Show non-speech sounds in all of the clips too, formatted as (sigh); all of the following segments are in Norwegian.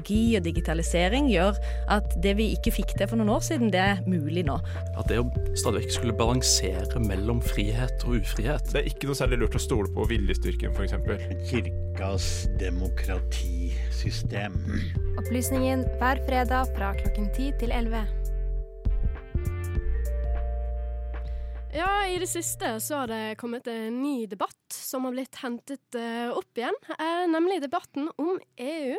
teknologi og digitalisering gjør at det vi ikke fikk til for noen år siden, det er mulig nå. At det å stadig vekk skulle balansere mellom frihet og ufrihet Det er ikke noe særlig lurt å stole på viljestyrken, f.eks. Kirkas demokratisystem. Opplysningen hver fredag fra klokken 10 til 11. Ja, i det siste så har det kommet en ny debatt som har blitt hentet eh, opp igjen. eh, nemlig debatten om EU.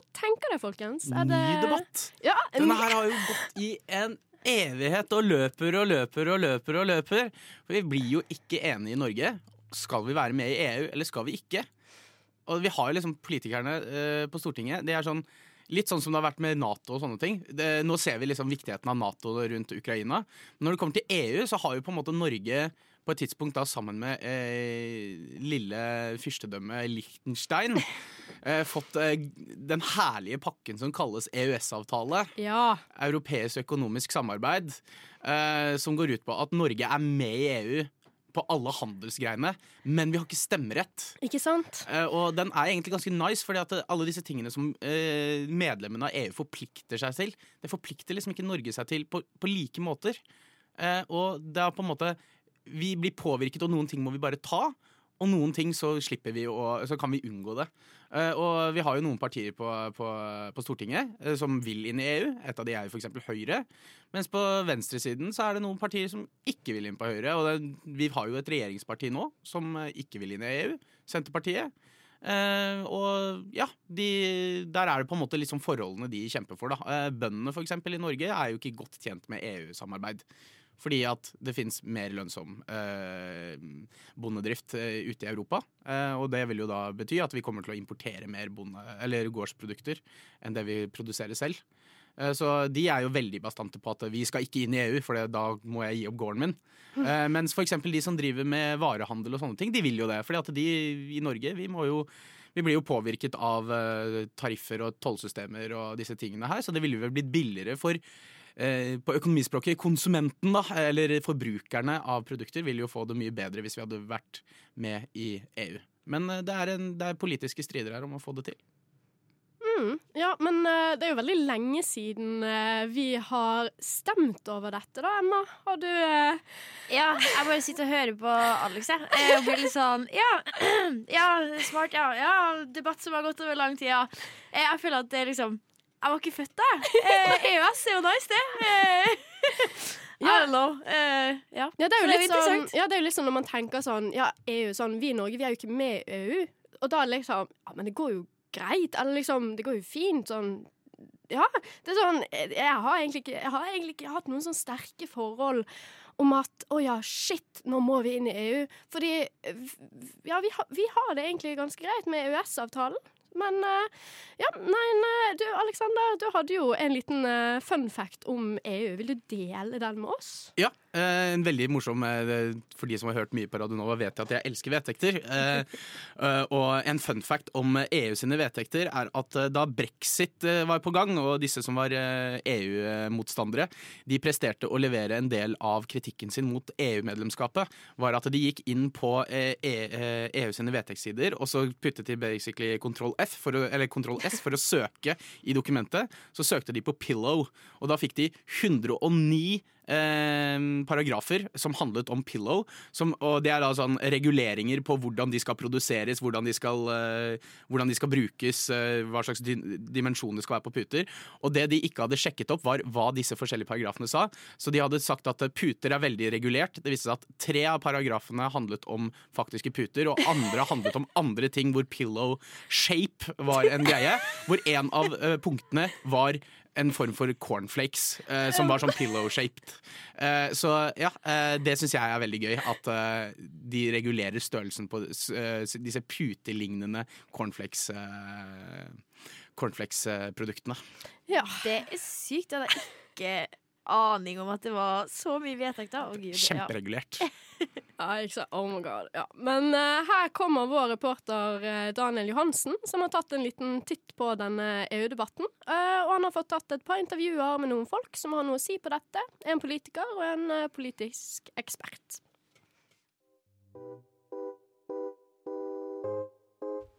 Hva tenker dere, folkens? Er det... Ny debatt. Ja, en Denne her har jo gått i en evighet og løper og løper og løper og løper. For vi blir jo ikke enige i Norge. Skal vi være med i EU, eller skal vi ikke? Og vi har jo liksom politikerne uh, på Stortinget. Det er sånn Litt sånn som det har vært med Nato og sånne ting. Det, nå ser vi liksom viktigheten av Nato rundt Ukraina. Men når det kommer til EU, så har jo på en måte Norge på et tidspunkt da sammen med eh, lille fyrstedømmet Liechtenstein eh, fått eh, den herlige pakken som kalles EØS-avtale. Ja. Europeisk økonomisk samarbeid. Eh, som går ut på at Norge er med i EU på alle handelsgreiene, men vi har ikke stemmerett. Ikke sant? Eh, og den er egentlig ganske nice, fordi at alle disse tingene som eh, medlemmene av EU forplikter seg til, det forplikter liksom ikke Norge seg til på, på like måter. Eh, og det er på en måte Vi blir påvirket, og noen ting må vi bare ta. Og noen ting så slipper vi å, så kan vi unngå det. Eh, og vi har jo noen partier på, på, på Stortinget eh, som vil inn i EU. Et av de er jo f.eks. Høyre. Mens på venstresiden så er det noen partier som ikke vil inn på Høyre. Og det, vi har jo et regjeringsparti nå som eh, ikke vil inn i EU. Senterpartiet. Uh, og ja, de, der er det på en måte liksom forholdene de kjemper for. Da. Uh, bøndene for eksempel, i Norge er jo ikke godt tjent med EU-samarbeid. Fordi at det fins mer lønnsom eh, bondedrift eh, ute i Europa. Eh, og det vil jo da bety at vi kommer til å importere mer bonde, eller gårdsprodukter enn det vi produserer selv. Eh, Så de er jo veldig bastante på at vi skal ikke inn i EU, for da må jeg gi opp gården min. Eh, Mens eksempel de som driver med varehandel og sånne ting, de vil jo det. Fordi at de i Norge, vi jo vi blir jo påvirket av tariffer og tollsystemer og disse tingene her, så det ville jo blitt billigere for på økonomispråket konsumenten, da, eller forbrukerne av produkter, ville jo få det mye bedre hvis vi hadde vært med i EU. Men eh, det er, en, det er politiske strider her om å få det til. Mm, ja, men eh, det er jo veldig lenge siden eh, vi har stemt over dette, da, Emma. Har du eh, Ja, jeg bare sitter og hører på Alex, jeg. Jeg blir litt sånn Ja, (clears throat) ja smart, ja. ja. Debatt som har gått over lang tid, ja. Eh, Jeg føler at det er liksom Jeg var ikke født da. Eh, (laughs) EØS er jo nice, det. Eh, I don't know. Eh, ja. Ja, det er jo litt sånn, ja, det er jo litt sånn når man tenker sånn Ja, EU sånn Vi i Norge, vi er jo ikke med i EU. Og da er det liksom Ja, men det går jo greit. Eller liksom Det går jo fint. Sånn Ja. Det er sånn Jeg har egentlig ikke, jeg har egentlig ikke hatt noen sånn sterke forhold om at å ja, shit, nå må vi inn i EU. Fordi ja, vi, har- vi har det egentlig ganske greit med EØS-avtalen. Men eh, ja, nei, nei, du Aleksander, du hadde jo en liten eh, fun fact om EU. Vil du dele den med oss? Ja, en veldig morsom eh, For de som har hørt mye på Radio Nova, vet jeg at jeg elsker vedtekter. Eh, eh, og en fun fact om EU sine vedtekter er at eh, da brexit eh, var på gang, og disse som var eh, EU-motstandere, de presterte å levere en del av kritikken sin mot EU-medlemskapet, var at de gikk inn på eh, E- eh, EU sine vedtektssider, og så puttet de basically kontroll F, for å, eller kontroll S, for å søke i dokumentet. Så søkte de på pillow, og da fikk de 109 eh, paragrafer som handlet om pillow. Som, og det er da sånn reguleringer på hvordan de skal produseres, hvordan de skal, eh, hvordan de skal brukes, eh, hva slags di dimensjon det skal være på puter. Og det de ikke hadde sjekket opp, var hva disse forskjellige paragrafene sa. Så de hadde sagt at eh, puter er veldig regulert. Det viste seg at tre av paragrafene handlet om faktiske puter, og andre handlet om andre ting hvor pillow shape var en greie. Hvor en av eh, punktene var en form for cornflakes, eh, som var sånn pillow-shaped. Eh, så ja, eh, det syns jeg er veldig gøy. At eh, de regulerer størrelsen på eh, disse putelignende cornflakes eh, cornflakes-produktene. Ja. Det er sykt. Jeg hadde ikke aning om at det var så mye vedtekter. Oh, Gud, ja. Kjemperegulert. (laughs) Ja, ikke? Oh my god. Ja. Men uh, her kommer vår reporter eh, Daniel Johansen, som har tatt en liten titt på denne EU-debatten. Uh, og han har fått tatt et par intervjuer med noen folk som har noe å si på dette. En politiker og en uh, politisk ekspert.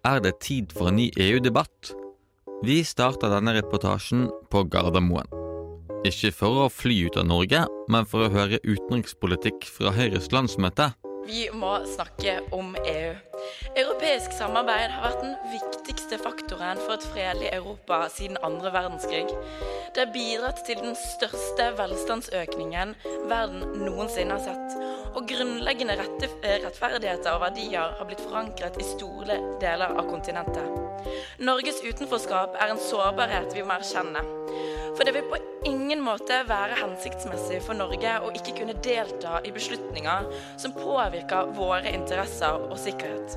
Er det tid for en ny EU-debatt? Vi starter denne reportasjen på Gardermoen. Ikke for å fly ut av Norge, men for å høre utenrikspolitikk fra Høyres landsmøte. Vi må snakke om EU. Europeisk samarbeid har vært den viktigste faktoren for et fredelig Europa siden andre verdenskrig. Det har bidratt til den største velstandsøkningen verden noensinne har sett. Og grunnleggende rettferdigheter og verdier har blitt forankret i store deler av kontinentet. Norges utenforskap er en sårbarhet vi må erkjenne. For det vil på ingen måte være hensiktsmessig for Norge å ikke kunne delta i beslutninger som påvirker våre interesser og sikkerhet.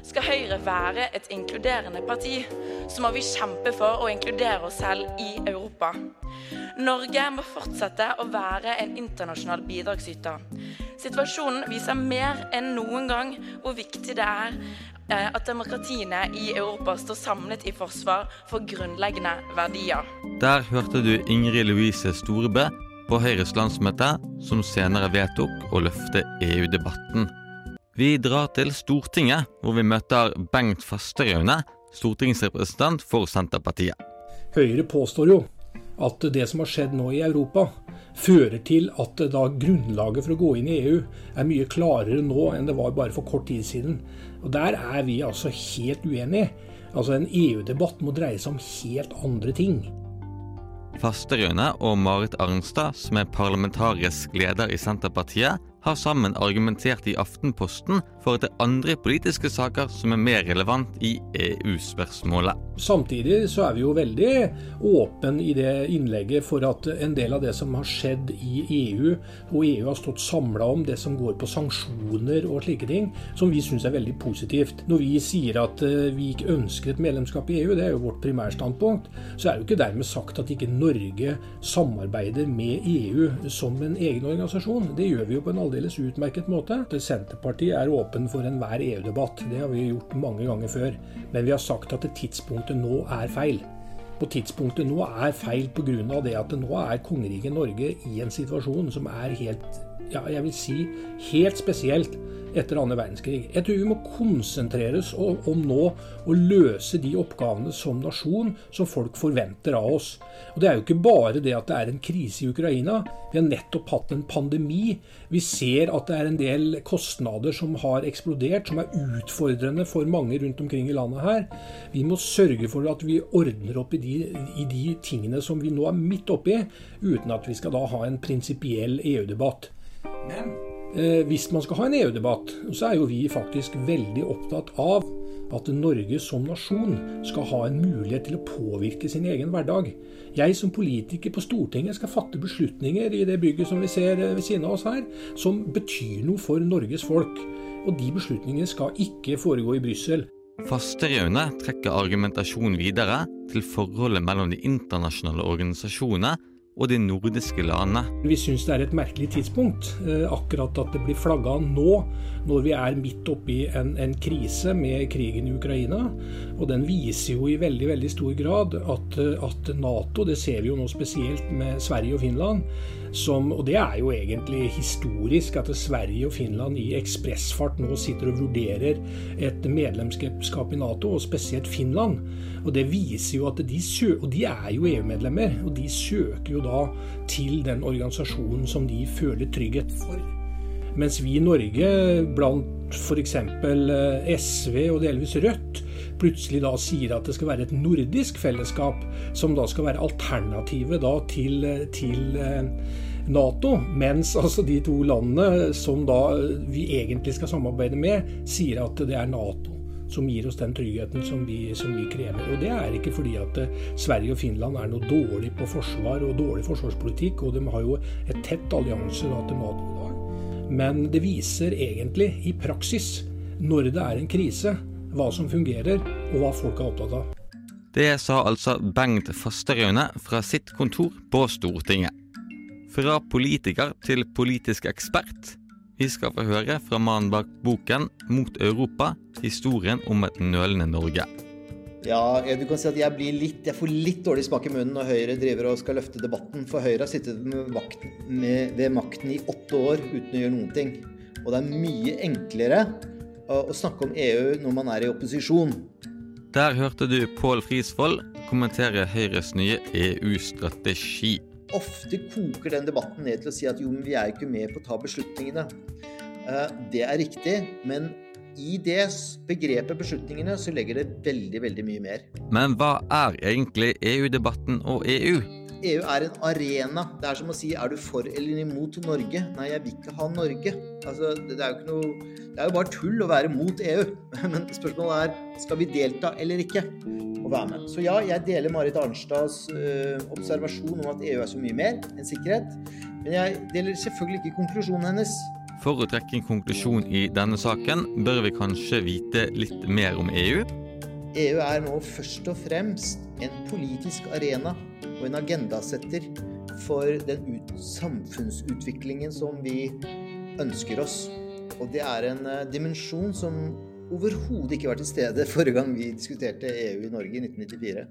Skal Høyre være et inkluderende parti, så må vi kjempe for å inkludere oss selv i Europa. Norge må fortsette å være en internasjonal bidragsyter. Situasjonen viser mer enn noen gang hvor viktig det er at demokratiene i Europa står samlet i forsvar for grunnleggende verdier. Der hørte du Ingrid Louise Storebø på Høyres landsmøte, som senere vedtok å løfte EU-debatten. Vi drar til Stortinget, hvor vi møter Bengt Fasteraune, stortingsrepresentant for Senterpartiet. Høyre påstår jo at det som har skjedd nå i Europa, fører til at da grunnlaget for å gå inn i EU er mye klarere nå enn det var bare for kort tid siden. Og Der er vi altså helt uenige. Altså En EU-debatt må dreie seg om helt andre ting. Fasterøyne og Marit Arnstad, som er parlamentarisk leder i Senterpartiet, har sammen argumentert i Aftenposten for at det er andre politiske saker som er mer relevant i EU-spørsmålet. Samtidig så er vi jo veldig åpen i det innlegget for at en del av det som har skjedd i EU, og EU har stått samla om det som går på sanksjoner og slike ting, som vi syns er veldig positivt. Når vi sier at eh, vi ikke ønsker et medlemskap i EU, det er jo vårt primærstandpunkt, så er jo ikke dermed sagt at ikke Norge samarbeider med EU som en egen organisasjon. Det gjør vi jo på en aldeles utmerket måte. Senterpartiet er åpen for enhver EU-debatt. Det har vi gjort mange ganger før. Men vi har sagt at tidspunktet nå er feil. Og tidspunktet nå er feil pga. det at nå er kongeriket Norge i en situasjon som er helt, ja, jeg vil si, helt spesielt etter andre verdenskrig. Jeg tror vi må konsentrere oss om nå å løse de oppgavene som nasjon som folk forventer av oss. Og Det er jo ikke bare det at det er en krise i Ukraina. Vi har nettopp hatt en pandemi. Vi ser at det er en del kostnader som har eksplodert, som er utfordrende for mange rundt omkring i landet her. Vi må sørge for at vi ordner opp i de, i de tingene som vi nå er midt oppi, uten at vi skal da ha en prinsipiell EU-debatt. Men hvis man skal ha en EU-debatt, så er jo vi faktisk veldig opptatt av at Norge som nasjon skal ha en mulighet til å påvirke sin egen hverdag. Jeg som politiker på Stortinget skal fatte beslutninger i det bygget som vi ser eh, ved siden av oss her, som betyr noe for Norges folk. Og de beslutningene skal ikke foregå i Brussel. Fasteraune trekker argumentasjonen videre til forholdet mellom de internasjonale organisasjonene og de nordiske landene. Vi syns det er et merkelig tidspunkt, eh, akkurat at det blir flagga nå, når vi er midt oppi en, en krise med krigen i Ukraina. Og den viser jo i veldig veldig stor grad at, at Nato, det ser vi jo nå spesielt med Sverige og Finland, som, og det er jo egentlig historisk at Sverige og Finland i ekspressfart nå sitter og vurderer et medlemskap i Nato, og spesielt Finland. Og det viser jo at de, og de er jo EU-medlemmer, og de søker jo da til den organisasjonen som de føler trygghet for. Mens vi i Norge, blant f.eks. Eh, SV og delvis Rødt, plutselig da sier at det skal være et nordisk fellesskap, som da skal være alternativet da til, eh, til eh, Nato. Mens altså de to landene som da vi egentlig skal samarbeide med, sier at det er Nato som gir oss den tryggheten som vi, som vi, krever. Og Det er ikke fordi at Sverige og Finland er noe dårlig på forsvar og dårlig forsvarspolitikk, og de har jo et tett allianse da til Nato i dag. Men det viser egentlig i praksis, når det er en krise, hva som fungerer, og hva folk er opptatt av. Det sa altså Bengt Fasteraune fra sitt kontor på Stortinget. Fra politiker til politisk ekspert. Vi skal få høre fra mannen bak boken 'Mot Europa historien om et nølende Norge'. Ja, du kan si at jeg, litt, jeg, får litt dårlig smak i munnen når Høyre driver og skal løfte debatten. For Høyre har sittet med makten, med, ved makten i åtte år uten å gjøre noen ting. Og det er mye enklere å, snakke om EU når man er i opposisjon. Der hørte du Pål Frisvold, kommentere Høyres nye EU-strategi. Ofte koker den debatten ned til å si at jo, men vi er ikke med på å ta beslutningene. Eh, Det er riktig, men i det begrepet beslutningene så legger det veldig, veldig mye mer. Men hva er egentlig EU-debatten og E EU? EU er en arena. Det er som å si er du for eller imot Norge? Nei, jeg vil ikke ha Norge. Altså, det er jo ikke noe Det er jo bare tull å være mot EU. (laughs) Men spørsmålet er skal vi delta eller ikke og være med. Så ja, jeg deler Marit Arnstads øh, observasjon om at EU er så mye mer enn sikkerhet. Men jeg deler selvfølgelig ikke konklusjonen hennes. For å trekke en konklusjon i denne saken, bør vi kanskje vite litt mer om EU? EU er nå først og fremst en politisk arena og en agendasetter for den ut samfunnsutviklingen som vi ønsker oss. Og det er en uh, dimensjon som overhodet ikke var til stede (laughs) forrige gang vi diskuterte EU i Norge i 1994.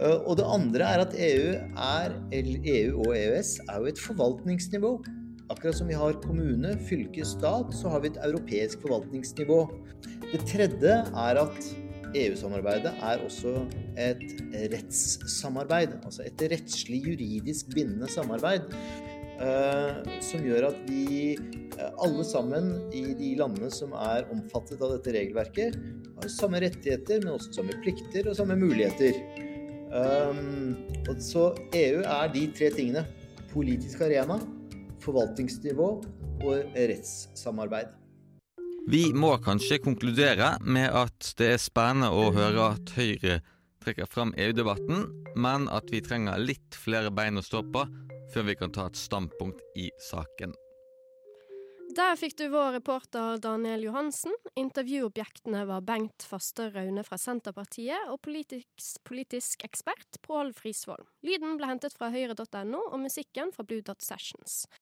Uh, Og det andre er at EU, er, EU og EØS er jo et forvaltningsnivå. Akkurat som vi har kommune, fylke, stat, så har vi et europeisk forvaltningsnivå. Det tredje er at EU-samarbeidet er også et rettssamarbeid. Altså et rettslig, juridisk bindende samarbeid. eh, som gjør at vi eh, alle sammen i de landene som er omfattet av dette regelverket, har samme rettigheter, men også samme plikter og samme muligheter. Um, så EU er de tre tingene. Politisk arena, forvaltningsnivå og rettssamarbeid. Vi må kanskje konkludere med at det er spennende å høre at Høyre trekker fram EU-debatten, men at vi trenger litt flere bein å stå på før vi kan ta et standpunkt i saken. Der fikk du vår reporter Daniel Johansen. Intervjuobjektene var Bengt Faster Raune fra Senterpartiet og politisk, politisk ekspert Pål Frisvold. Lyden ble hentet fra høyre.no og musikken fra Blue Dot Sessions.